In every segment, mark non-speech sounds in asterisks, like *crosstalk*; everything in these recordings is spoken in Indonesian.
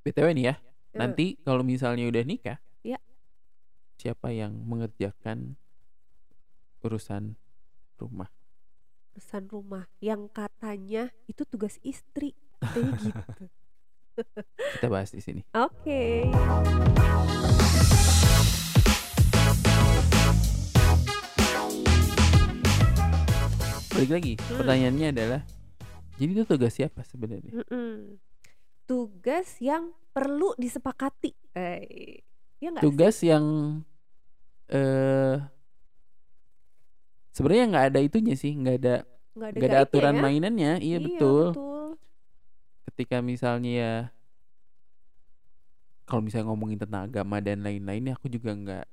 BTW nih ya, Eh. nanti kalau misalnya udah nikah, Iya. siapa yang mengerjakan urusan rumah? Urusan rumah yang katanya itu tugas istri. *laughs* Gitu. Kita bahas di sini. Oke. Balik lagi, Hmm. pertanyaannya adalah, jadi itu tugas siapa sebenarnya? Mm-mm. Tugas yang perlu disepakati. Eh, ya sih? Tugas yang eh sebenarnya nggak ada itunya sih, nggak ada nggak ada, ada aturan ya? mainannya. Iya, Iya, betul. betul. Ketika misalnya ya kalau misalnya ngomongin tentang agama dan lain-lain, ya aku juga nggak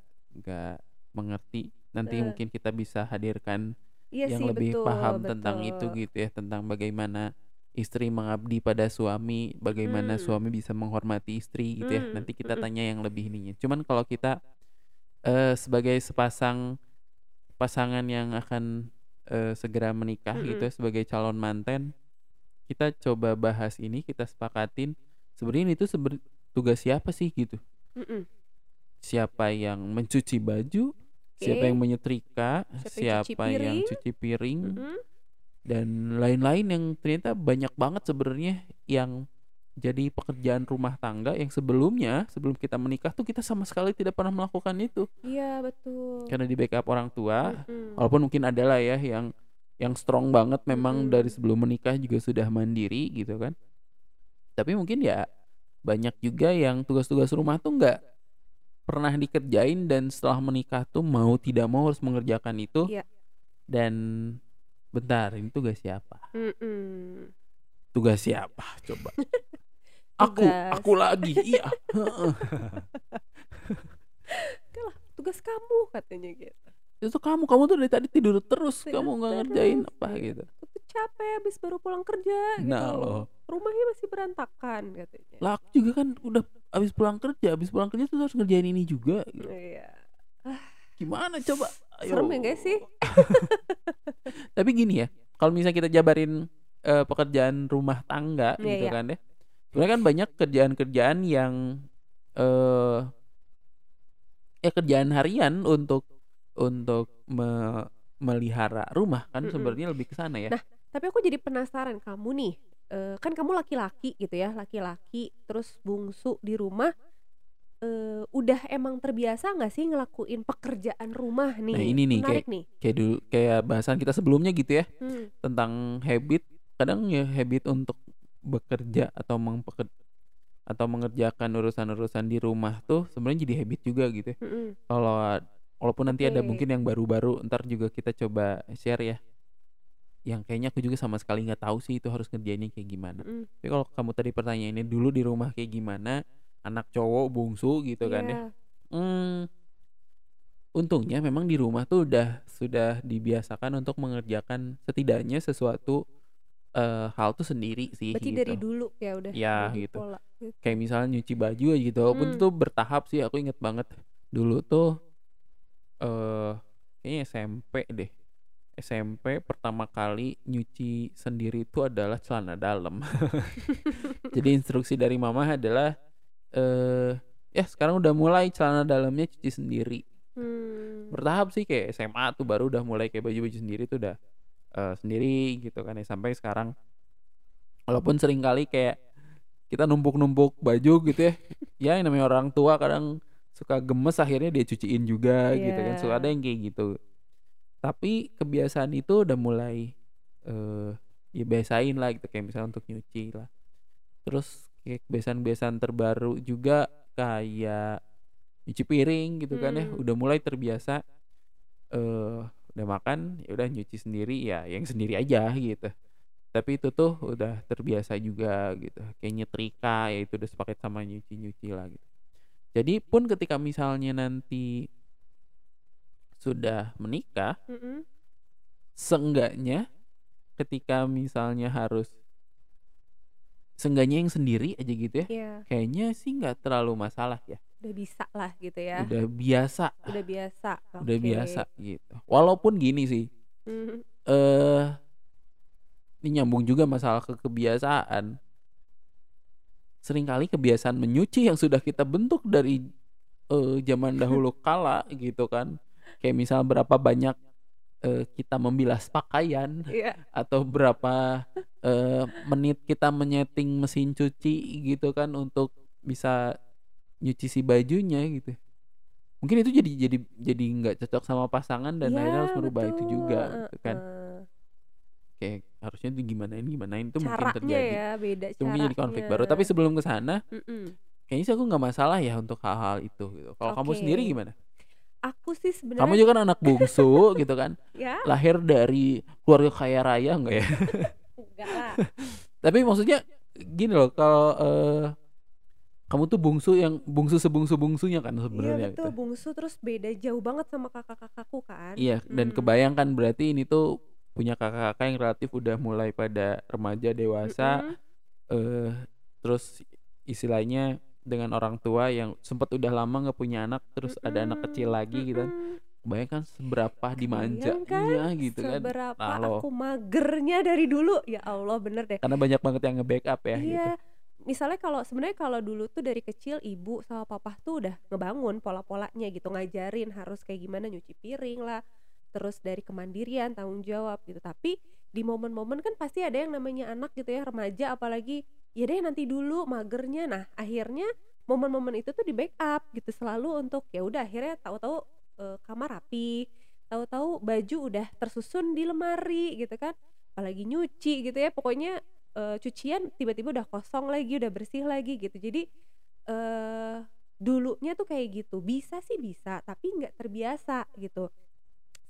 nggak mengerti. Nanti Eh. mungkin kita bisa hadirkan Iya yang sih, lebih betul, paham tentang itu betul. gitu ya, tentang bagaimana istri mengabdi pada suami, bagaimana Hmm. suami bisa menghormati istri gitu ya. Hmm, Nanti kita mm-mm. tanya yang lebih ininya. Cuman kalau kita eh, sebagai sepasang pasangan yang akan eh, segera menikah gitu Mm-mm. ya, sebagai calon manten, kita coba bahas ini, kita sepakatin sebenarnya itu seber- tugas siapa sih gitu. Mm-mm. Siapa yang mencuci baju, siapa Oke. yang menyetrika, Siapa yang cuci siapa yang piring. cuci piring, Mm-mm. Dan lain-lain yang ternyata banyak banget sebenarnya yang jadi pekerjaan rumah tangga yang sebelumnya sebelum kita menikah tuh kita sama sekali tidak pernah melakukan itu Iya betul. karena di backup orang tua Mm-mm. walaupun mungkin ada lah ya yang yang strong banget memang Mm-mm. dari sebelum menikah juga sudah mandiri gitu kan tapi mungkin ya banyak juga yang tugas-tugas rumah tuh nggak pernah dikerjain dan setelah menikah tuh mau tidak mau harus mengerjakan itu Iya. dan bentar ini tugas siapa Mm-mm. tugas siapa coba *laughs* aku Tugas. aku lagi iya lah, tugas kamu katanya gitu. itu kamu kamu tuh dari tadi tidur terus Tidur kamu nggak ngerjain apa gitu Aku capek habis baru pulang kerja gitu. Nah, loh. Rumahnya masih berantakan katanya. lah aku juga kan udah habis pulang kerja habis pulang kerja tuh harus ngerjain ini juga gitu. Iya. gimana coba. Serem ya guys sih? *laughs* tapi gini ya kalau misalnya kita jabarin eh, pekerjaan rumah tangga Iya, gitu iya. kan ya sebenarnya kan banyak kerjaan-kerjaan yang eh ya kerjaan harian untuk untuk me- melihara rumah kan Mm-mm. sebenarnya lebih ke sana ya Nah, Tapi aku jadi penasaran kamu nih. eh, kan kamu laki-laki gitu ya, laki-laki terus bungsu di rumah. Eh, udah emang terbiasa nggak sih ngelakuin pekerjaan rumah nih? Nah, ini nih, menarik nih. kayak dulu kayak bahasan kita sebelumnya gitu ya Hmm, tentang habit kadang ya habit untuk bekerja atau mengpeker atau mengerjakan urusan-urusan di rumah tuh sebenarnya jadi habit juga gitu ya. mm-mm. kalau walaupun nanti ada Oke. mungkin yang baru-baru ntar juga kita coba share ya yang kayaknya aku juga sama sekali nggak tahu sih itu harus ngerjainnya kayak gimana Mm-mm. tapi kalau kamu tadi pertanyaannya dulu di rumah kayak gimana anak cowok bungsu gitu kan ya Iya. hmm, untungnya memang di rumah tuh udah sudah dibiasakan untuk mengerjakan setidaknya sesuatu eh, hal tuh sendiri sih Berarti gitu. dari dulu ya udah. Ya, gitu. pola. Gitu. kayak misalnya nyuci baju aja gitu walaupun Hmm. itu bertahap sih aku inget banget dulu tuh eh kayaknya SMP deh SMP pertama kali nyuci sendiri itu adalah celana dalam *laughs* jadi instruksi dari mama adalah eh ya sekarang udah mulai celana dalamnya cuci sendiri Hmm. bertahap sih kayak SMA tuh baru udah mulai kayak baju-baju sendiri tuh udah eh, sendiri gitu kan ya sampai sekarang walaupun sering kali kayak kita numpuk-numpuk baju gitu ya *laughs* ya yang namanya orang tua kadang suka gemes akhirnya dia cuciin juga gitu kan Iya. suka ada yang kayak gitu tapi kebiasaan itu udah mulai eh ya biasain lah gitu kayak misalnya untuk nyuci lah terus kebiasaan-kebiasaan terbaru juga kayak nyuci piring gitu kan ya Hmm. udah mulai terbiasa eh udah makan ya udah nyuci sendiri ya yang sendiri aja gitu tapi itu tuh udah terbiasa juga gitu kayak nyetrika ya itu udah sepaket sama nyuci nyuci lah gitu jadi pun ketika misalnya nanti sudah menikah Mm-mm. seenggaknya ketika misalnya harus seenggaknya yang sendiri aja gitu ya Iya, kayaknya sih nggak terlalu masalah ya udah bisa lah gitu ya. udah biasa Udah biasa. udah Oke. biasa gitu walaupun gini sih Mhm. eh ini nyambung juga masalah ke kebiasaan sering kali kebiasaan menyuci yang sudah kita bentuk dari eh, zaman dahulu kala gitu kan. Kayak misal berapa banyak eh, kita membilas pakaian Iya. atau berapa eh, menit kita menyeting mesin cuci gitu kan untuk bisa nyuci si bajunya gitu. Mungkin itu jadi jadi jadi nggak cocok sama pasangan dan Iya, akhirnya harus merubah itu betul, juga gitu kan. heeh. Kayak harusnya itu gimanain gimanain itu mungkin terjadi. ya beda Itu mungkin jadi konflik baru. Tapi sebelum ke sana, kayaknya sih aku nggak masalah ya untuk hal-hal itu gitu. Kalau kamu sendiri gimana? Aku sih Kamu sebenarnya juga kan anak bungsu *laughs* gitu kan. ya Lahir dari keluarga kaya raya enggak ya? enggak lah. *laughs* Tapi maksudnya gini loh, kalau eh, kamu tuh bungsu yang bungsu sebungsu bungsunya kan Iya sebenarnya betul gitu. bungsu terus beda jauh banget sama kakak-kakakku kan. Iya, dan Mm. kebayangkan berarti ini tuh punya kakak-kakak yang relatif udah mulai pada remaja dewasa, Mm-mm. eh terus istilahnya dengan orang tua yang sempat udah lama nggak punya anak, terus ada anak kecil lagi gitu kan. Bayangkan seberapa dimanjanya Kebayang gitu kan. Seberapa Nah, aku magernya dari dulu. Ya Allah bener deh. Karena banyak banget yang nge-backup ya gitu. Iya. Misalnya kalau sebenarnya kalau dulu tuh dari kecil ibu sama papa tuh udah ngebangun pola-polanya gitu, ngajarin harus kayak gimana nyuci piring lah, terus dari kemandirian, tanggung jawab gitu. Tapi di momen-momen kan pasti ada yang namanya anak gitu ya, remaja apalagi ya deh nanti dulu magernya. Nah, akhirnya momen-momen itu tuh di backup gitu selalu untuk ya udah akhirnya tahu-tahu eh, kamar rapi, tahu-tahu baju udah tersusun di lemari gitu kan. Apalagi nyuci gitu ya, pokoknya eh, cucian tiba-tiba udah kosong lagi, udah bersih lagi gitu. Jadi eh dulunya tuh kayak gitu. Bisa sih bisa, tapi nggak terbiasa gitu.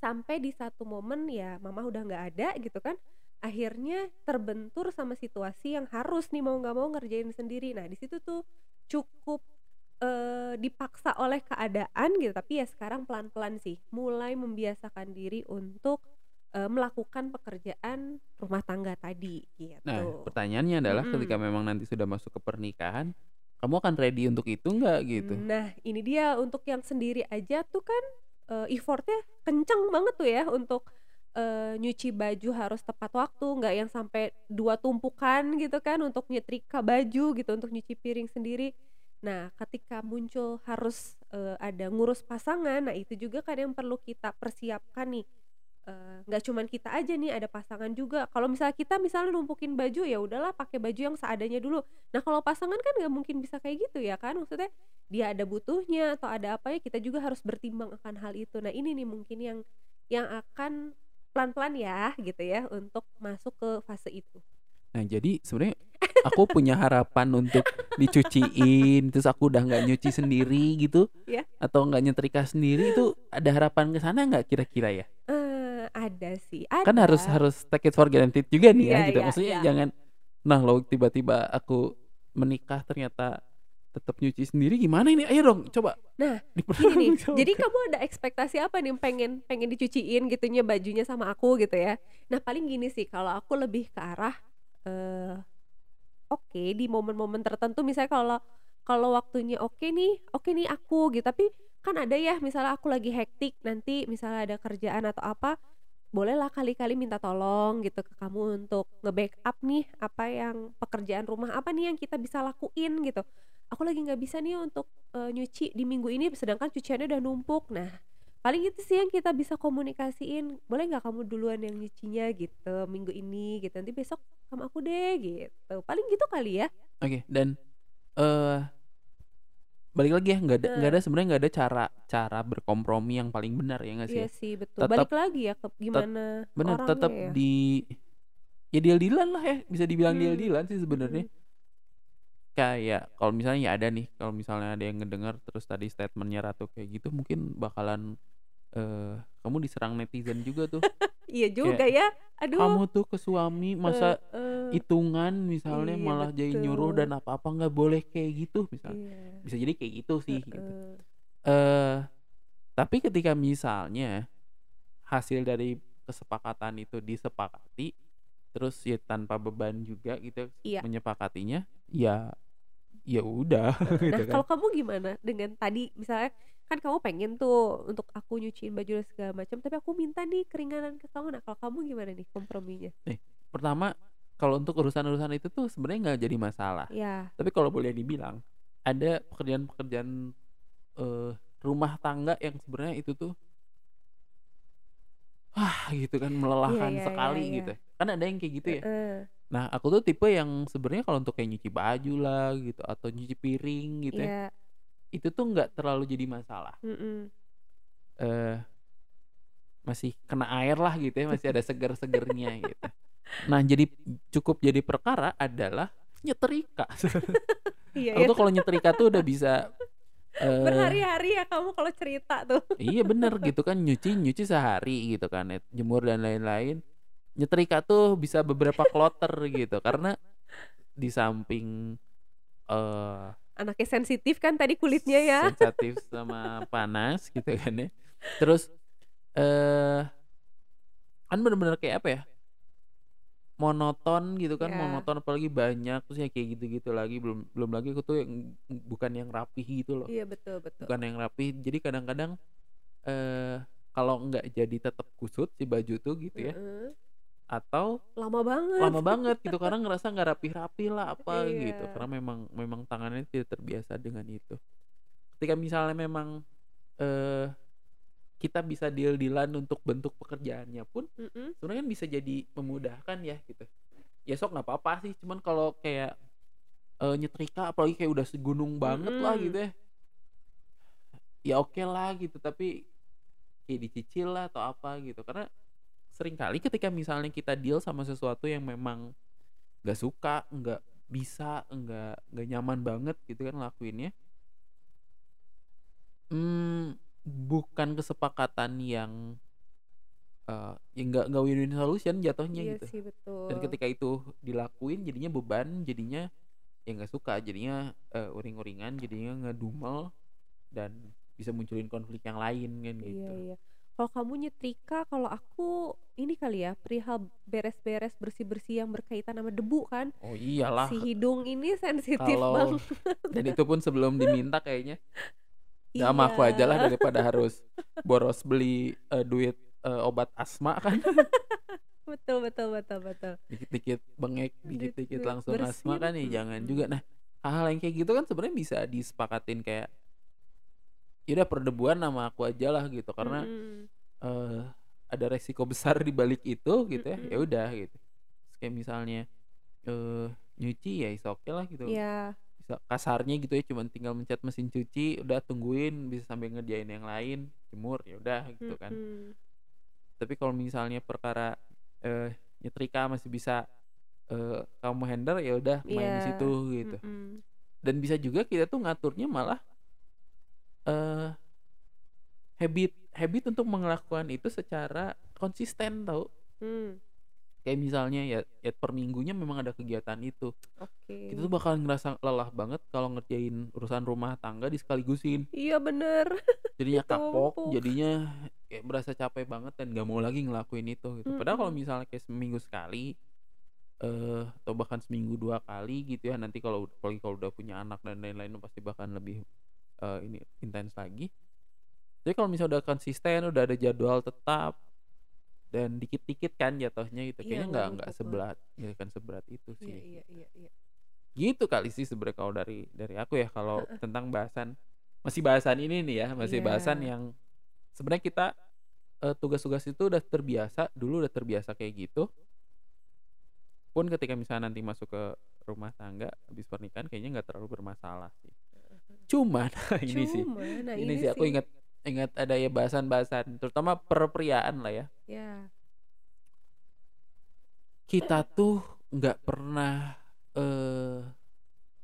Sampai di satu momen ya mama udah nggak ada gitu kan. Akhirnya terbentur sama situasi yang harus nih mau nggak mau ngerjain sendiri. Nah, di situ tuh cukup eh dipaksa oleh keadaan gitu, tapi ya sekarang pelan-pelan sih mulai membiasakan diri untuk eh, melakukan pekerjaan rumah tangga tadi gitu. Nah, pertanyaannya adalah ketika Mm-mm. memang nanti sudah masuk ke pernikahan, kamu akan ready untuk itu nggak gitu? Nah, ini dia untuk yang sendiri aja tuh kan eh, effortnya kenceng banget tuh ya untuk eh, nyuci baju harus tepat waktu, nggak yang sampai dua tumpukan gitu kan untuk nyetrika baju gitu, untuk nyuci piring sendiri. Nah, ketika muncul harus eh, ada ngurus pasangan, nah itu juga kan yang perlu kita persiapkan nih. Eh, nggak cuman kita aja nih, ada pasangan juga. Kalau misalnya kita misalnya numpukin baju ya udahlah pakai baju yang seadanya dulu. Nah, kalau pasangan kan nggak mungkin bisa kayak gitu ya kan? Maksudnya dia ada butuhnya atau ada apa ya kita juga harus bertimbang akan hal itu. Nah, ini nih mungkin yang yang akan pelan-pelan ya gitu ya untuk masuk ke fase itu. Nah, jadi sebenarnya aku punya harapan untuk dicuciin, terus aku udah nggak nyuci sendiri gitu, Ya. atau nggak nyetrika sendiri itu ada harapan ke sana nggak kira-kira ya? Eh, ada sih, ada. Kan harus harus take it for granted juga nih ya Iya, gitu. iya, Maksudnya iya. jangan nah lo tiba-tiba aku menikah ternyata tetap nyuci sendiri gimana ini? Ayo dong coba. Nah, Gini nih, jadi kamu ada ekspektasi apa nih pengen pengen dicuciin gitunya bajunya sama aku gitu ya. Nah, paling gini sih kalau aku lebih ke arah eh oke di momen-momen tertentu misalnya kalau kalau waktunya oke nih, oke nih aku gitu. Tapi kan ada ya misalnya aku lagi hektik nanti misalnya ada kerjaan atau apa bolehlah kali-kali minta tolong gitu ke kamu untuk nge-backup nih apa yang pekerjaan rumah apa nih yang kita bisa lakuin gitu aku lagi nggak bisa nih untuk eh, nyuci di minggu ini sedangkan cuciannya udah numpuk nah paling itu sih yang kita bisa komunikasiin boleh nggak kamu duluan yang nyucinya gitu minggu ini gitu nanti besok sama aku deh gitu paling gitu kali ya Oke, dan eh balik lagi ya nggak ada nggak ada sebenarnya nggak ada cara cara berkompromi yang paling benar ya nggak sih? iya ya? sih betul Tetap- balik lagi ya ke gimana Benar, tetap ya di ya deal dealan lah ya bisa dibilang Hmm, deal dealan sih sebenarnya. mm. Kayak kalau misalnya ya ada nih kalau misalnya ada yang ngedengar terus tadi statementnya Ratu kayak gitu mungkin bakalan eh kamu diserang netizen juga tuh. *laughs* iya juga ya aduh kamu tuh ke suami masa eh, eh, hitungan misalnya Iya, malah jadi nyuruh dan apa-apa nggak boleh kayak gitu misalnya. iya. Bisa jadi kayak gitu sih gitu. Heeh. eh tapi ketika misalnya hasil dari kesepakatan itu disepakati terus ya tanpa beban juga gitu Iya. menyepakatinya ya ya udah *laughs* gitu Nah, kan kalau kamu gimana dengan tadi misalnya kan kamu pengen tuh untuk aku nyuciin baju dan segala macam, tapi aku minta nih keringanan ke kamu. Nah, kalau kamu gimana nih komprominya? pertama kalau untuk urusan-urusan itu tuh sebenarnya nggak jadi masalah. Ya. Tapi kalau boleh dibilang, ada pekerjaan-pekerjaan eh, rumah tangga yang sebenarnya itu tuh ah gitu kan melelahkan iya, iya, sekali iya. gitu. Kan ada yang kayak gitu ya. Heeh. Nah, aku tuh tipe yang sebenarnya kalau untuk kayak nyuci baju lah gitu atau nyuci piring gitu ya, Iya. itu tuh nggak terlalu jadi masalah. Mm-mm. eh masih kena air lah gitu ya, masih ada seger-segernya *laughs* gitu. Nah, jadi cukup jadi perkara adalah nyetrika. *laughs* Iya, Aku iya. tuh kalau nyetrika tuh udah bisa eh Berhari-hari ya kamu kalau cerita tuh. iya bener *laughs* gitu kan nyuci nyuci sehari gitu kan ya, jemur dan lain-lain. Nyetrika tuh bisa beberapa kloter gitu karena di samping eh Anaknya sensitif kan tadi kulitnya ya. sensitif sama panas gitu kan ya. Terus eh kan bener-bener kayak apa ya? Monoton gitu kan, Ya. monoton apalagi banyak terus ya kayak gitu-gitu lagi belum belum lagi aku tuh yang bukan yang rapih gitu loh. Iya betul betul. Bukan yang rapih. Jadi kadang-kadang eh kalau nggak jadi tetap kusut si baju tuh gitu ya Heeh. Atau Lama banget. lama *laughs* banget gitu karena ngerasa nggak rapi-rapi lah apa gitu Iya. karena memang memang tangannya tidak terbiasa dengan itu ketika misalnya memang eh kita bisa deal-dealan untuk bentuk pekerjaannya pun Mm-mm. sebenarnya kan bisa jadi memudahkan ya gitu ya sok nggak apa-apa sih cuman kalau kayak eh, nyetrika apalagi kayak udah segunung banget lah Mm-mm. gitu ya ya oke lah gitu tapi kayak dicicil lah atau apa gitu karena sering kali ketika misalnya kita deal sama sesuatu yang memang nggak suka nggak bisa nggak nggak nyaman banget gitu kan lakuinnya hmm, bukan kesepakatan yang eh yang nggak nggak win-win solution jatuhnya Iya gitu sih betul. dan ketika itu dilakuin jadinya beban jadinya ya nggak suka jadinya eh, uring-uringan jadinya ngedumel dan bisa munculin konflik yang lain kan gitu Iya iya. Kalau kamu nyetrika, kalau aku ini kali ya perihal beres-beres bersih-bersih yang berkaitan sama debu kan. oh iyalah Si hidung ini sensitif kalau banget. dan itu pun sebelum diminta kayaknya ya sama aku aja lah daripada harus boros beli eh, duit eh, obat asma kan *laughs* Betul betul betul betul. dikit-dikit bengek dikit-dikit Dikit langsung asma bersin, kan ya jangan juga nah hal-hal yang kayak gitu kan sebenarnya bisa disepakatin kayak ya udah perdebuan sama aku aja lah gitu karena Mm-mm. eh ada resiko besar di balik itu gitu ya ya Mm-mm. udah gitu Terus kayak misalnya eh nyuci ya is oke lah gitu bisa kasarnya gitu ya cuman tinggal mencet mesin cuci udah tungguin bisa sambil ngerjain yang lain jemur ya udah gitu kan Mm-mm. tapi kalau misalnya perkara eh nyetrika masih bisa eh kamu handle ya udah main di Iya. situ gitu Mm-mm. dan bisa juga kita tuh ngaturnya malah eh habit habit untuk melakukan itu secara konsisten tau Mm. kayak misalnya ya, ya per minggunya memang ada kegiatan itu Oke. kita tuh bakal ngerasa lelah banget kalau ngerjain urusan rumah tangga disekaligusin Iya bener. jadinya *laughs* kapok jadinya kayak berasa capek banget dan nggak mau lagi ngelakuin itu gitu padahal kalau misalnya kayak seminggu sekali eh atau bahkan seminggu dua kali gitu ya nanti kalau apalagi kalau udah punya anak dan lain-lain pasti bahkan lebih eh, ini intens lagi. Jadi kalau misalnya udah konsisten udah ada jadwal tetap dan dikit-dikit kan jatuhnya gitu Iya, kayaknya nggak nggak nggak seberat nggak akan seberat itu Iya sih. Iya iya iya. gitu kali sih sebenarnya kalau dari dari aku ya kalau *laughs* tentang bahasan masih bahasan ini nih ya masih bahasan Iya. yang sebenarnya kita eh, tugas-tugas itu udah terbiasa dulu udah terbiasa kayak gitu. Pun ketika misalnya nanti masuk ke rumah tangga habis pernikahan kayaknya nggak terlalu bermasalah sih cuman *laughs* ini sih. Cuma, nah ini, ini sih aku ingat ingat ada ya bahasan-bahasan terutama perpriaan lah ya. Ya. kita tuh nggak pernah eh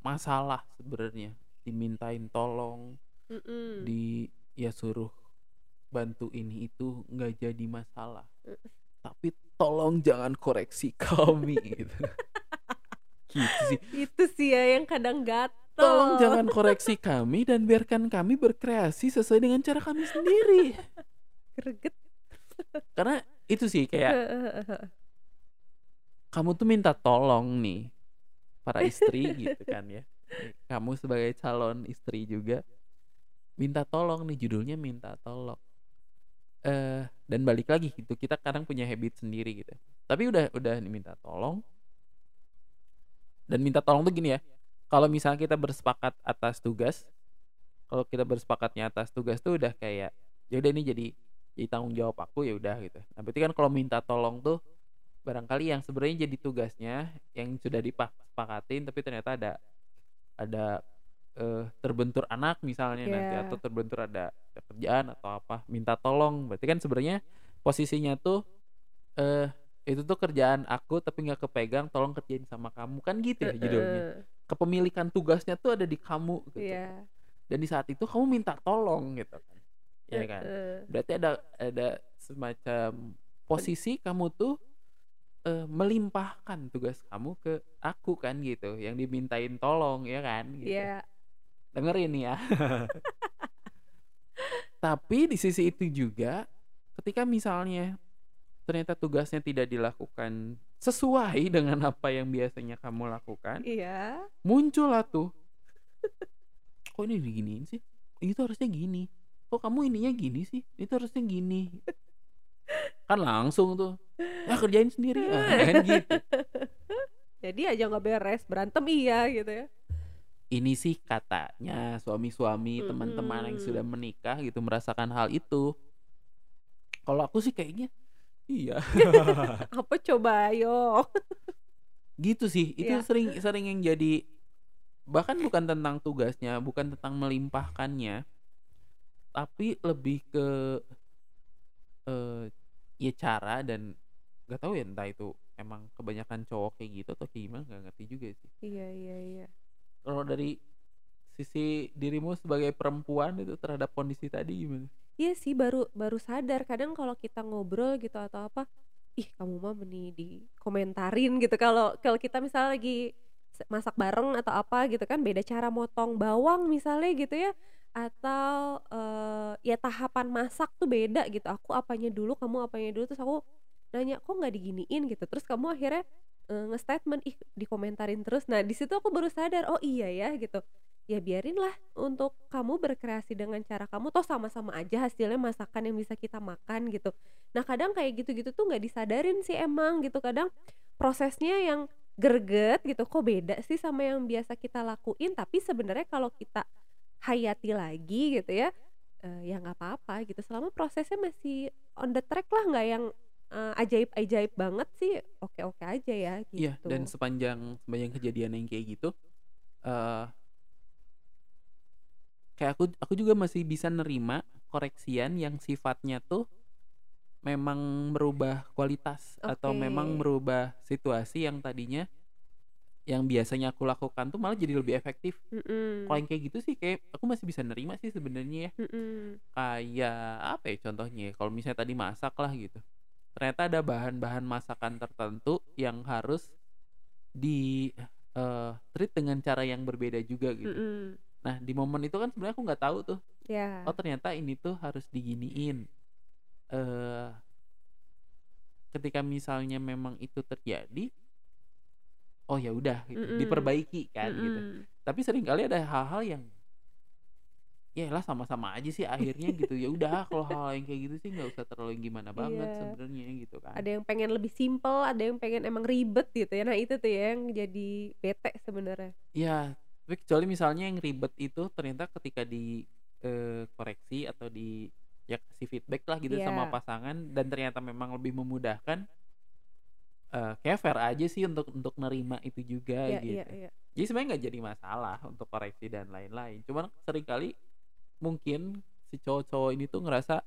masalah sebenarnya. Dimintain tolong Mm-mm. di ya suruh bantu ini itu nggak jadi masalah. Tapi tolong jangan koreksi *laughs* kami gitu. *laughs* Gitu sih. Itu sih ya yang kadang gatel. Tolong jangan koreksi kami dan biarkan kami berkreasi sesuai dengan cara kami sendiri. Greget. karena itu sih kayak kamu tuh minta tolong nih para istri gitu kan ya. Kamu sebagai calon istri juga minta tolong nih judulnya minta tolong. Eh dan balik lagi gitu kita kadang punya habit sendiri gitu. Tapi udah udah minta tolong. Dan minta tolong tuh gini ya kalau misalnya kita bersepakat atas tugas kalau kita bersepakatnya atas tugas tuh udah kayak ya udah ini jadi jadi tanggung jawab aku ya udah gitu nah berarti kan kalau minta tolong tuh barangkali yang sebenarnya jadi tugasnya yang sudah dipakatin tapi ternyata ada ada eh, terbentur anak misalnya nanti Iya. atau terbentur ada, ada kerjaan atau apa minta tolong berarti kan sebenarnya posisinya tuh eh itu tuh kerjaan aku tapi nggak kepegang tolong kerjain sama kamu kan gitu ya judulnya. Kepemilikan tugasnya tuh ada di kamu gitu Iya. dan di saat itu kamu minta tolong gitu kan ya kan Heeh. berarti ada ada semacam posisi kamu tuh eh, melimpahkan tugas kamu ke aku kan gitu yang dimintain tolong ya kan gitu Iya. dengerin ya *laughs* tapi di sisi itu juga ketika misalnya ternyata tugasnya tidak dilakukan sesuai dengan apa yang biasanya kamu lakukan Iya. muncul lah tuh. Kok ini diginiin sih? Ini tuh harusnya gini. Kok kamu ininya gini sih? Itu harusnya gini. Kan langsung tuh. Ya kerjain sendiri. Ah, kan gitu. *laughs* Jadi aja nggak beres, berantem iya gitu ya. ini sih katanya suami-suami teman-teman yang sudah menikah gitu merasakan hal itu. Kalau aku sih kayaknya iya *laughs* Apa coba ayo. gitu sih itu Iya. sering sering yang jadi bahkan bukan tentang tugasnya bukan tentang melimpahkannya tapi lebih ke eh ya cara dan nggak tahu ya entah itu emang kebanyakan cowok kayak gitu atau kayak gimana nggak ngerti juga sih Iya iya iya. kalau dari sisi dirimu sebagai perempuan itu terhadap kondisi tadi gimana Iya sih baru baru sadar. Kadang kalau kita ngobrol gitu atau apa, ih kamu mah nih dikomentarin *laughs* gitu. Kalau kalau kita misalnya lagi masak bareng atau apa gitu kan beda cara motong bawang misalnya gitu ya atau eh, ya tahapan masak tuh beda gitu. Aku apanya dulu kamu apanya dulu? Terus aku nanya kok nggak diginiin? Gitu. Terus kamu akhirnya eh, nge-statement ih dikomentarin terus. Nah di situ aku baru sadar oh iya ya gitu ya biarinlah untuk kamu berkreasi dengan cara kamu toh sama-sama aja hasilnya masakan yang bisa kita makan gitu. Nah kadang kayak gitu-gitu tuh nggak disadarin sih emang gitu. Kadang prosesnya yang greget gitu kok beda sih sama yang biasa kita lakuin? Tapi sebenarnya kalau kita hayati lagi gitu ya eh, ya nggak apa-apa gitu. Selama prosesnya masih on the track lah nggak yang eh, ajaib-ajaib banget sih oke-oke aja ya gitu Iya, dan sepanjang sepanjang kejadian yang kayak gitu, eh kayak aku aku juga masih bisa nerima koreksian yang sifatnya tuh memang merubah kualitas atau memang merubah situasi yang tadinya yang biasanya aku lakukan tuh malah jadi lebih efektif. Mm-mm. Kalau yang kayak gitu sih kayak aku masih bisa nerima sih sebenarnya ya. Mm-mm. Kayak apa ya contohnya ya? Kalau misalnya tadi masak lah gitu. Ternyata ada bahan-bahan masakan tertentu yang harus di eh, treat dengan cara yang berbeda juga gitu. Mm-mm. Nah, di momen itu kan sebenarnya aku nggak tahu tuh. ya Oh, ternyata ini tuh harus diginiin. Eh ketika misalnya memang itu terjadi, oh ya udah gitu, Mm-mm. diperbaiki kan gitu. Mm-mm. Tapi sering kali ada hal-hal yang ya lah sama-sama aja sih akhirnya *laughs* gitu. Ya udah kalau hal yang kayak gitu sih nggak usah terlalu gimana banget Iya. sebenarnya gitu kan. ada yang pengen lebih simple ada yang pengen emang ribet gitu ya nah itu tuh ya yang jadi bete sebenarnya Ya, tapi kecuali misalnya yang ribet itu ternyata ketika di eh, koreksi atau di ya kasih feedback lah gitu sama Iya. pasangan dan ternyata memang lebih memudahkan eh kayak fair aja sih untuk untuk nerima itu juga iya gitu. iya iya Jadi sebenarnya nggak jadi masalah untuk koreksi dan lain-lain. Cuman sering kali mungkin si cowok-cowok ini tuh ngerasa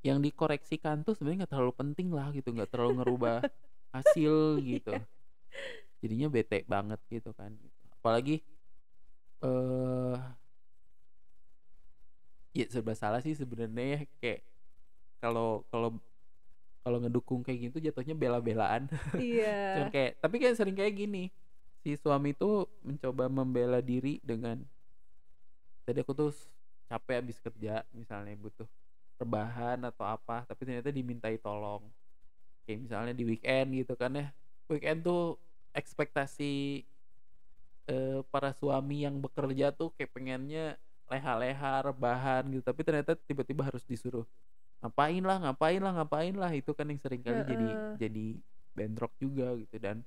yang dikoreksikan tuh sebenarnya nggak terlalu penting lah gitu, nggak terlalu ngerubah *laughs* hasil gitu. Iya. Jadinya bete banget gitu kan. Apalagi eh ya serba salah sih sebenarnya ya kayak kalau kalau kalau ngedukung kayak gitu jatuhnya bela-belaan. *laughs* Iya kayak tapi kan sering kayak gini si suami tuh mencoba membela diri dengan tadi aku tuh capek habis kerja misalnya butuh rebahan atau apa tapi ternyata dimintai tolong kayak misalnya di weekend gitu kan ya weekend tuh ekspektasi eh, para suami yang bekerja tuh kayak pengennya leha-leha rebahan gitu. Tapi ternyata tiba-tiba harus disuruh ngapain lah ngapain lah ngapain lah. Itu kan yang sering kali jadi Heeh. jadi bentrok juga gitu. Dan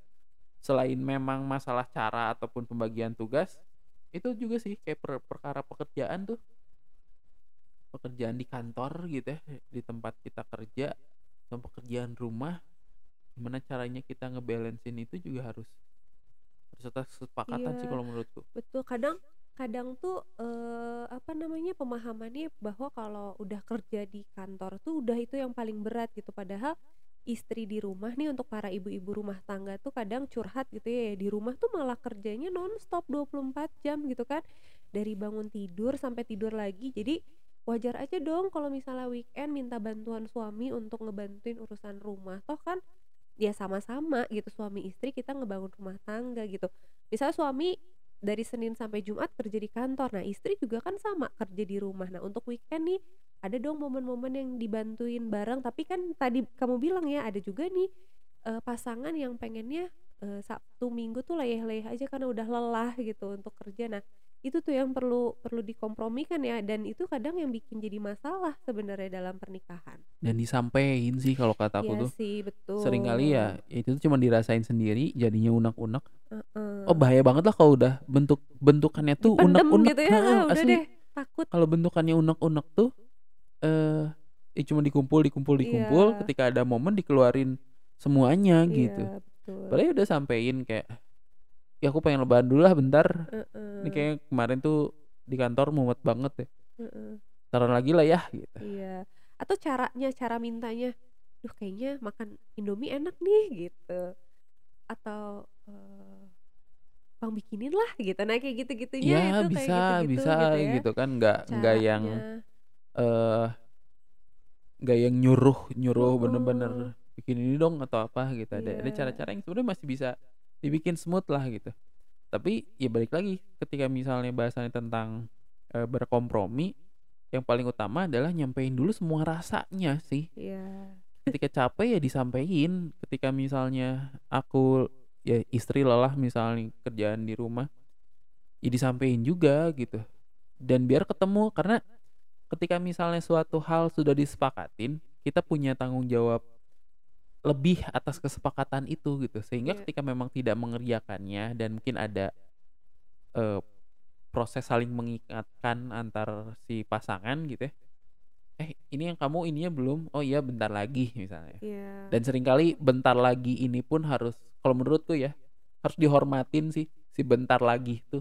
selain memang masalah cara ataupun pembagian tugas itu juga sih kayak per- perkara pekerjaan tuh. Pekerjaan di kantor gitu ya di tempat kita kerja sama pekerjaan rumah gimana caranya kita ngebalancein itu juga harus atas kesepakatan sih Iya. kalau menurutku. Betul kadang kadang tuh eh, apa namanya pemahamannya bahwa kalau udah kerja di kantor tuh udah itu yang paling berat gitu. Padahal istri di rumah nih untuk para ibu-ibu rumah tangga tuh kadang curhat gitu ya di rumah tuh malah kerjanya nonstop 24 jam gitu kan. Dari bangun tidur sampai tidur lagi. Jadi wajar aja dong kalau misalnya weekend minta bantuan suami untuk ngebantuin urusan rumah. Toh kan ya sama-sama gitu suami istri kita ngebangun rumah tangga gitu misalnya suami dari Senin sampai Jumat kerja di kantor. Nah, istri juga kan sama kerja di rumah. Nah, untuk weekend nih ada dong momen-momen yang dibantuin bareng. Tapi kan tadi kamu bilang ya ada juga nih eh, pasangan yang pengennya eh, Sabtu Minggu tuh leyeh-leyeh aja karena udah lelah gitu untuk kerja. Nah, itu tuh yang perlu perlu dikompromikan ya dan itu kadang yang bikin jadi masalah sebenarnya dalam pernikahan. dan disampein sih kalau kata aku Iya tuh sih, betul. sering kali ya itu tuh cuma dirasain sendiri jadinya unek-unek Heeh. oh bahaya banget lah kalau udah bentuk bentukannya tuh Dipendem unek-unek gitu ya. Heeh, ah, *laughs* udah asli. deh, takut. kalau bentukannya unek-unek tuh eh ya cuma dikumpul dikumpul dikumpul Iya. ketika ada momen dikeluarin semuanya gitu Iya, betul. padahal udah sampein kayak ya aku pengen lebaran dulu lah bentar Heeh. ini kayak kemarin tuh di kantor mumet banget ya Heeh. taruh lagi lah ya gitu Iya. Atau caranya, cara mintanya, duh kayaknya makan Indomie enak nih gitu. Atau eh, bang bikinin lah gitu. Nah kayak gitu-gitunya ya itu kayak bisa gitu-gitu bisa gitu ya. gitu kan nggak nggak yang Caranya. eh nggak yang nyuruh nyuruh bener-bener bikin ini dong atau apa gitu ada ada Iya. cara-cara yang sebenarnya masih bisa dibikin smooth lah gitu. Tapi ya balik lagi ketika misalnya bahasannya tentang eh, berkompromi yang paling utama adalah nyampein dulu semua rasanya sih. Iya. ketika capek ya disampaikan. Ketika misalnya aku ya istri lelah misalnya kerjaan di rumah ya disampaikan juga gitu. Dan biar ketemu karena ketika misalnya suatu hal sudah disepakatin kita punya tanggung jawab lebih atas kesepakatan itu gitu sehingga Iya. ketika memang tidak mengerjakannya dan mungkin ada eh, proses saling mengingatkan antar si pasangan gitu ya eh ini yang kamu ininya belum oh iya bentar lagi misalnya Iya. dan sering kali bentar lagi ini pun harus kalau menurutku ya harus dihormatin sih si bentar lagi itu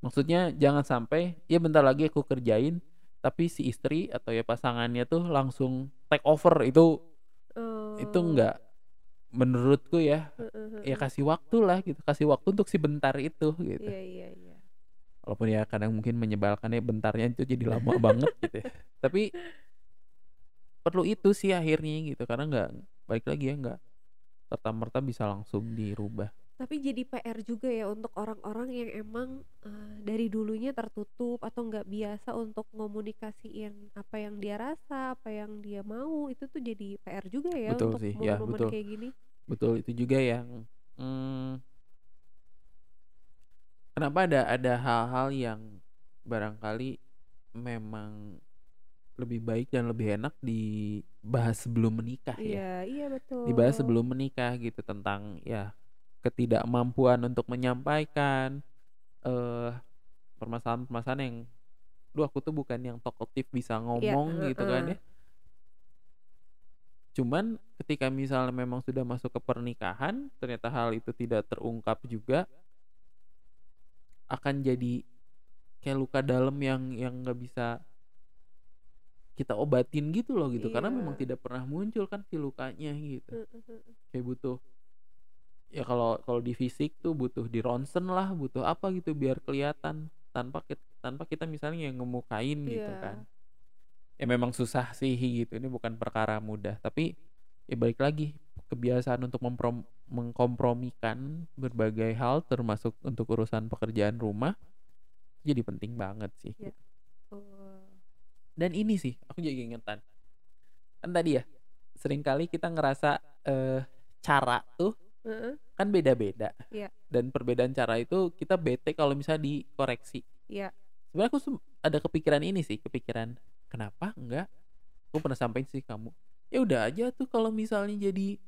maksudnya jangan sampai ya bentar lagi aku kerjain tapi si istri atau ya pasangannya tuh langsung take over itu itu Oh. enggak menurutku ya Heeh, ya heeh. kasih waktu lah gitu kasih waktu untuk si bentar itu gitu Iya, iya, iya. walaupun ya kadang mungkin menyebalkan ya bentarnya itu jadi lama *laughs* banget gitu ya tapi perlu itu sih akhirnya gitu karena nggak balik lagi ya nggak serta merta bisa langsung dirubah Tapi jadi PR juga ya untuk orang-orang yang emang eh, dari dulunya tertutup atau nggak biasa untuk ngomunikasiin apa yang dia rasa, apa yang dia mau, itu tuh jadi PR juga ya Betul untuk sih, ya, momen-momen betul. kayak gini. betul itu juga yang hmm, kenapa ada ada hal-hal yang barangkali memang lebih baik dan lebih enak dibahas sebelum menikah ya Iya, iya betul. dibahas sebelum menikah gitu tentang ya ketidakmampuan untuk menyampaikan eh permasalahan-permasalahan yang duh aku tuh bukan yang talkative bisa Iya, ngomong gitu kan ya. Cuman ketika misalnya memang sudah masuk ke pernikahan ternyata hal itu tidak terungkap juga akan jadi kayak luka dalam yang yang nggak bisa kita obatin gitu loh gitu. Karena memang tidak pernah muncul kan si lukanya gitu. Kayak butuh ya kalau kalau di fisik tuh butuh di ronsen lah butuh apa gitu biar kelihatan tanpa kita, tanpa kita misalnya yang ngemukain gitu Iya. kan ya memang susah sih gitu ini bukan perkara mudah tapi ya balik lagi kebiasaan untuk memprom- mengkompromikan berbagai hal termasuk untuk urusan pekerjaan rumah jadi penting banget sih Iya. Oh. dan ini sih aku jadi ingetan kan tadi ya sering kali kita ngerasa eh, cara tuh Heeh, kan beda-beda. Iya. dan perbedaan cara itu kita bete kalau misalnya dikoreksi. Iya. sebenarnya aku ada kepikiran ini sih kepikiran kenapa enggak? Aku pernah sampaikan sih kamu. Ya udah aja tuh kalau misalnya jadi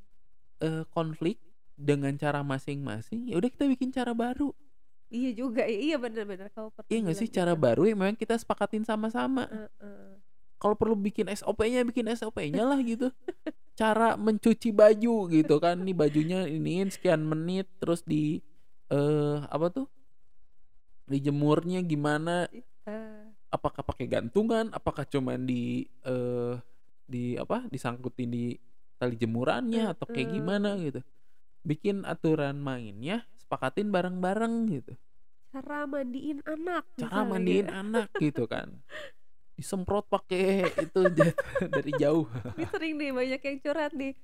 eh, konflik dengan cara masing-masing ya udah kita bikin cara baru. Iya juga, i- iya benar-benar pernah iya nggak sih? Cara gitu. baru yang memang kita sepakatin sama-sama. Heeh. kalau perlu bikin SOP-nya bikin SOP-nya lah gitu *laughs* cara mencuci baju gitu kan. Nih bajunya iniin sekian menit terus di eh apa tuh? Dijemurnya gimana? Eh, apakah pakai gantungan? Apakah cuman di eh di apa? Disangkutin di tali jemurannya atau kayak gimana gitu. Bikin aturan mainnya sepakatin bareng-bareng gitu. Cara mandiin anak cara misalnya. mandiin anak gitu kan *laughs* disemprot pakai *laughs* itu *laughs* dari jauh. Ini sering nih banyak yang curhat nih.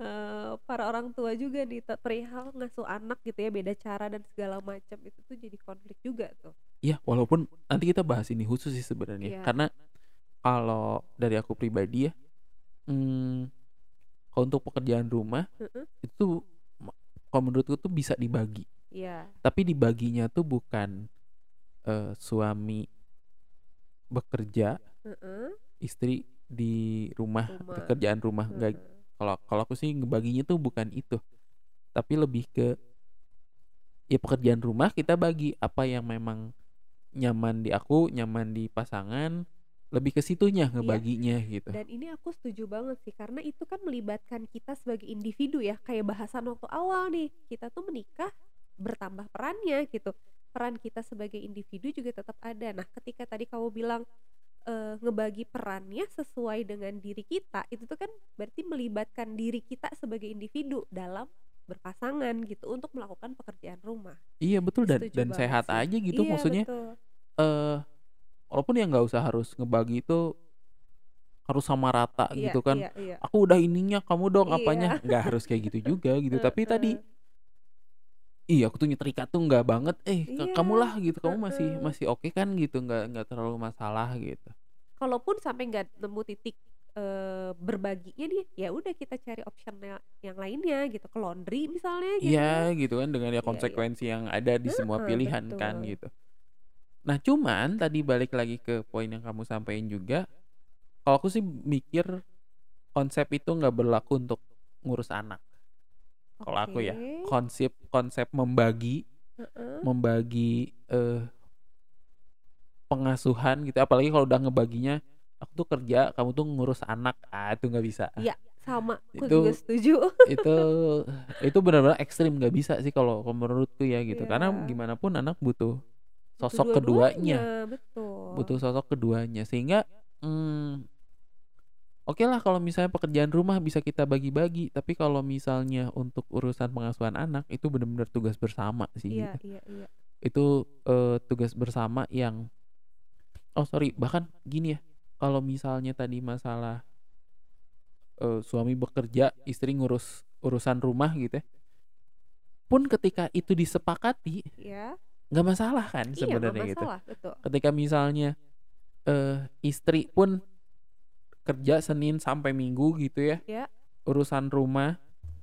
Eh, para orang tua juga nih perihal ngasuh anak gitu ya beda cara dan segala macam itu tuh jadi konflik juga tuh. Ya walaupun nanti kita bahas ini khusus sih sebenarnya. Iya. karena kalau dari aku pribadi ya hmm, kalau untuk pekerjaan rumah Heeh. itu ma- kalau menurutku tuh bisa dibagi. Iya. Tapi dibaginya tuh bukan eh, suami bekerja Heeh. istri di rumah, Rumah. pekerjaan rumah enggak Heeh. kalau kalau aku sih ngebaginya tuh bukan itu tapi lebih ke ya pekerjaan rumah kita bagi apa yang memang nyaman di aku nyaman di pasangan lebih ke situnya ngebaginya gitu dan ini aku setuju banget sih karena itu kan melibatkan kita sebagai individu ya kayak bahasan waktu awal nih kita tuh menikah bertambah perannya gitu peran kita sebagai individu juga tetap ada nah ketika tadi kamu bilang eh, ngebagi perannya sesuai dengan diri kita itu tuh kan berarti melibatkan diri kita sebagai individu dalam berpasangan gitu untuk melakukan pekerjaan rumah iya betul dan Setuju dan sehat sih. aja gitu Iya, maksudnya betul. eh walaupun ya nggak usah harus ngebagi itu harus sama rata Iya, gitu kan iya, iya. aku udah ininya kamu dong Iya. apanya nggak harus kayak gitu juga gitu *laughs* tapi tadi. Iya aku tuh nyetrika tuh nggak banget eh Iya, kamu lah gitu kamu masih masih oke kan gitu nggak nggak terlalu masalah gitu kalaupun sampai nggak nemu titik eh, berbaginya nih ya udah kita cari opsional yang lainnya gitu ke laundry misalnya gitu Iya gitu kan dengan ya Iya, iya. konsekuensi yang ada di semua pilihan kan betul. gitu. Nah cuman tadi balik lagi ke poin yang kamu sampaikan juga, kalau aku sih mikir konsep itu nggak berlaku untuk ngurus anak. Kalau aku ya konsep konsep membagi Heeh. membagi eh, pengasuhan gitu, apalagi kalau udah ngebaginya aku tuh kerja, kamu tuh ngurus anak, ah itu nggak bisa. Iya, sama. Aku Itu- juga setuju. *laughs* itu itu benar-benar ekstrim. Nggak bisa sih kalau menurutku ya gitu. Karena Iya. gimana pun anak butuh Butuh sosok keduanya. betul. Butuh sosok keduanya. Sehingga hmm, oke lah kalau misalnya pekerjaan rumah bisa kita bagi-bagi tapi kalau misalnya untuk urusan pengasuhan anak itu benar-benar tugas bersama sih iya gitu. iya iya. Itu eh, tugas bersama yang oh sorry bahkan gini ya kalau misalnya tadi masalah eh, suami bekerja istri ngurus urusan rumah gitu ya pun ketika itu disepakati Iya, nggak masalah kan iya sebenarnya gitu. masalah betul. Ketika misalnya eh istri pun kerja Senin sampai Minggu gitu ya. Ya. urusan rumah.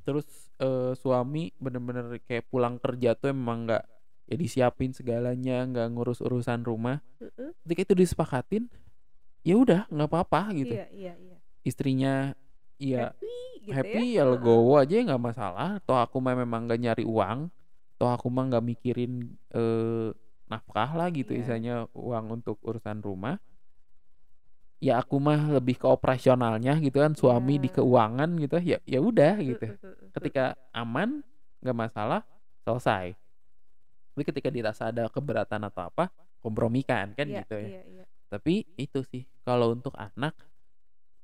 Terus eh, suami bener-bener kayak pulang kerja tuh emang nggak ya disiapin segalanya nggak ngurus urusan rumah. Heeh. ketika itu disepakatin ya udah nggak apa-apa gitu. Iya iya iya. Istrinya ya happy gitu happy ya? ya legowo aja nggak masalah. Toh aku mah memang nggak nyari uang. Toh aku mah nggak mikirin eh, nafkah lah gitu Iya. isanya uang untuk urusan rumah ya aku mah lebih ke operasionalnya gitu kan suami di Iya. keuangan gitu ya ya udah gitu. Heeh, heeh, ketika aman nggak masalah selesai. Tapi ketika dirasa ada keberatan atau apa kompromikan kan Iya, gitu ya. iya, iya. tapi itu sih kalau untuk anak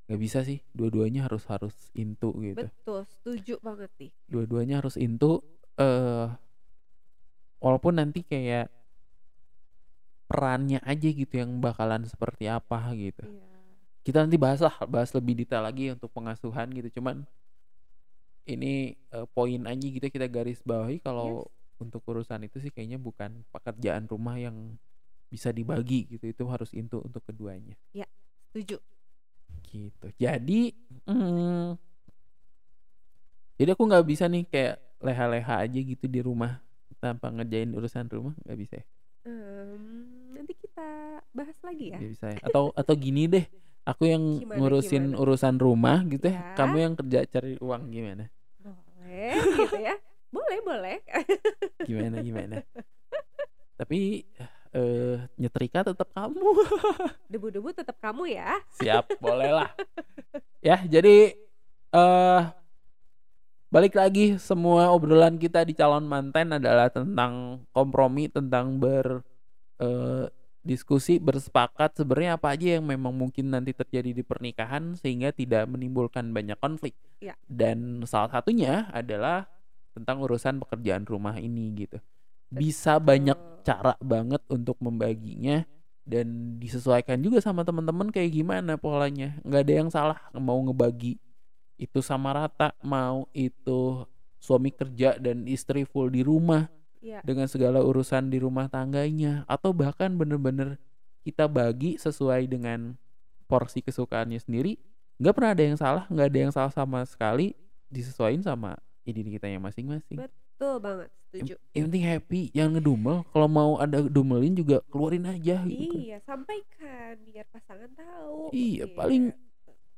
nggak bisa sih dua-duanya harus harus intu gitu. Betul setuju banget nih. Dua-duanya harus intu eh walaupun nanti kayak perannya aja gitu yang bakalan seperti apa gitu. Iya. Kita nanti bahas lah bahas lebih detail lagi untuk pengasuhan gitu. Cuman ini eh, poin aja gitu kita garis bawahi kalau untuk urusan itu sih kayaknya bukan pekerjaan rumah yang bisa dibagi gitu. Itu harus intu untuk keduanya. Setuju. Gitu. Jadi mm, jadi aku nggak bisa nih kayak leha-leha aja gitu di rumah tanpa ngerjain urusan rumah nggak bisa ya Em, nanti kita bahas lagi ya bisa ya atau atau gini deh aku yang Gimana, ngurusin gimana? urusan rumah gitu ya Ya. kamu yang kerja cari uang gimana boleh gitu ya boleh boleh *laughs* Gimana gimana? Tapi eh nyetrika tetap kamu. *laughs* debu-debu tetap kamu ya Siap, boleh lah. *laughs* Ya, jadi eh balik lagi semua obrolan kita di calon manten adalah tentang kompromi, tentang ber eh, diskusi, bersepakat sebenarnya apa aja yang memang mungkin nanti terjadi di pernikahan sehingga tidak menimbulkan banyak konflik. Ya. Dan salah satunya adalah tentang urusan pekerjaan rumah ini gitu. Bisa banyak cara banget untuk membaginya dan disesuaikan juga sama teman-teman kayak gimana polanya nggak ada yang salah mau ngebagi itu sama rata mau itu suami kerja dan istri full di rumah ya dengan segala urusan di rumah tangganya. Atau bahkan bener-bener kita bagi sesuai dengan porsi kesukaannya sendiri. Nggak pernah ada yang salah nggak ada yang salah sama sekali. Disesuaikan sama diri kita yang masing-masing. Betul banget setuju. Yang penting happy jangan ngedumel. Kalau mau ada dumelin juga keluarin aja gitu kan. iya sampaikan biar pasangan tahu. Iya, paling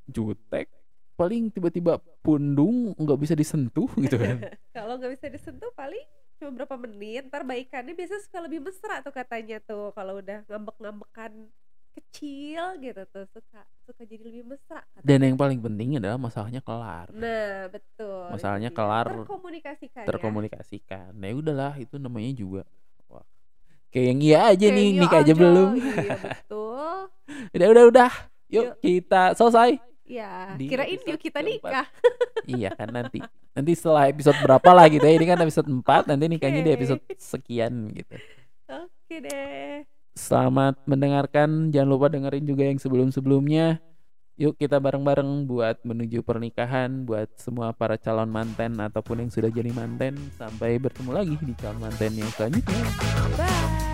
jutek paling tiba-tiba pundung nggak bisa disentuh gitu kan *laughs* kalau nggak bisa disentuh paling cuma berapa menit ntar baikannya biasanya suka lebih mesra tuh katanya tuh kalau udah ngambek-ngambekan kecil gitu tuh suka suka jadi lebih mesra katanya. dan yang paling penting adalah masalahnya kelar nah betul Masalahnya dia. kelar, terkomunikasikan ya. terkomunikasikan nah ya udahlah itu namanya juga wah kayak yang iya aja Kayak nih iya nikah aja aja, belum iya betul *laughs* udah udah udah yuk, Yuk. kita selesai ya Di kirain yuk kita nikah *laughs* iya kan nanti nanti setelah episode berapa lah gitu ya ini kan episode 4 nanti nikahnya di episode sekian gitu oke deh Selamat mendengarkan. Jangan lupa dengerin juga yang sebelum-sebelumnya. Yuk kita bareng-bareng buat menuju pernikahan buat semua para calon manten ataupun yang sudah jadi manten. Sampai bertemu lagi di calon manten yang selanjutnya. bye